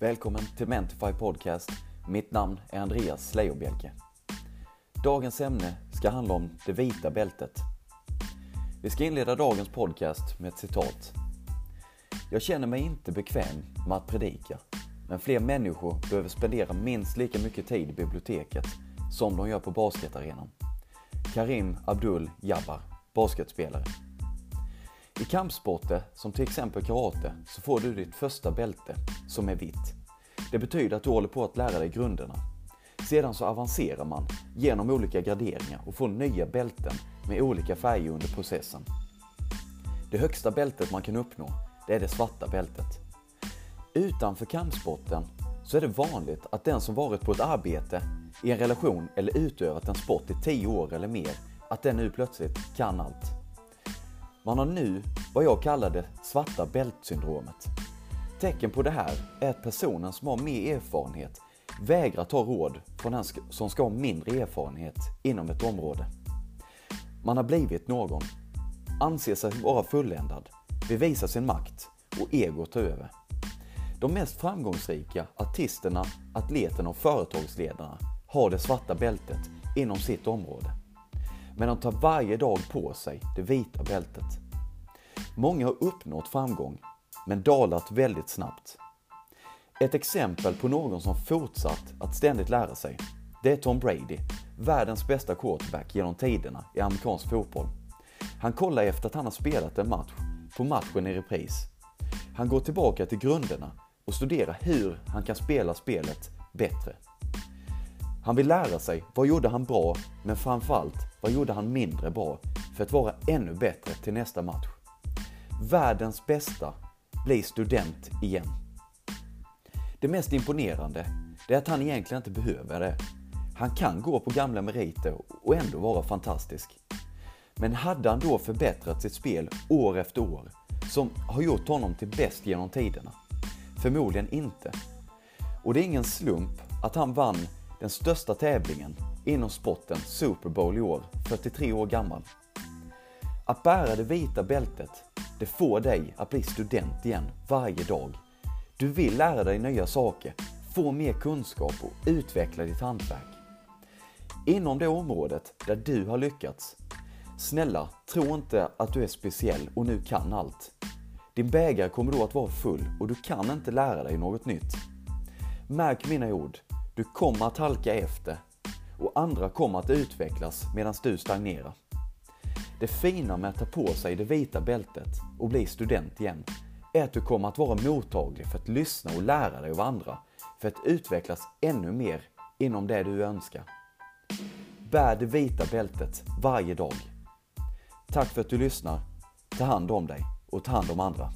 Välkommen till Mentify Podcast. Mitt namn är Andreas Leijobjelke. Dagens ämne ska handla om det vita bältet. Vi ska inleda dagens podcast med ett citat. Jag känner mig inte bekväm med att predika, men fler människor behöver spendera minst lika mycket tid i biblioteket som de gör på basketarenan. Karim Abdul Jabbar, basketspelare. I kampsporter, som till exempel karate, så får du ditt första bälte, som är vitt. Det betyder att du håller på att lära dig grunderna. Sedan så avancerar man genom olika graderingar och får nya bälten med olika färger under processen. Det högsta bältet man kan uppnå, det är det svarta bältet. Utanför kampsporten så är det vanligt att den som varit på ett arbete, i en relation eller utövat en sport i 10 år eller mer, att den nu plötsligt kan allt. Man har nu vad jag kallar det svarta bältsyndromet. Tecken på det här är att personen som har mer erfarenhet vägrar ta råd från den som ska ha mindre erfarenhet inom ett område. Man har blivit någon, anser sig vara fulländad, bevisar sin makt och ego tar över. De mest framgångsrika artisterna, atleterna och företagsledarna har det svarta bältet inom sitt område. Men de tar varje dag på sig det vita bältet. Många har uppnått framgång, men dalat väldigt snabbt. Ett exempel på någon som fortsatt att ständigt lära sig, det är Tom Brady, världens bästa quarterback genom tiderna i amerikansk fotboll. Han kollar efter att han har spelat en match på matchen i repris. Han går tillbaka till grunderna och studerar hur han kan spela spelet bättre. Han vill lära sig vad gjorde han bra, men framförallt vad gjorde han mindre bra för att vara ännu bättre till nästa match. Världens bästa blir student igen. Det mest imponerande är att han egentligen inte behöver det. Han kan gå på gamla meriter och ändå vara fantastisk. Men hade han då förbättrat sitt spel år efter år, som har gjort honom till bäst genom tiderna? Förmodligen inte. Och det är ingen slump att han vann den största tävlingen inom sporten Super Bowl i år, 43 år gammal. Att bära det vita bältet, det får dig att bli student igen varje dag. Du vill lära dig nya saker, få mer kunskap och utveckla ditt hantverk. Inom det området där du har lyckats, snälla, tro inte att du är speciell och nu kan allt. Din bägare kommer då att vara full och du kan inte lära dig något nytt. Märk mina ord, du kommer att halka efter och andra kommer att utvecklas medan du stagnerar. Det fina med att ta på sig det vita bältet och bli student igen är att du kommer att vara mottaglig för att lyssna och lära dig av andra för att utvecklas ännu mer inom det du önskar. Bär det vita bältet varje dag. Tack för att du lyssnar. Ta hand om dig och ta hand om andra.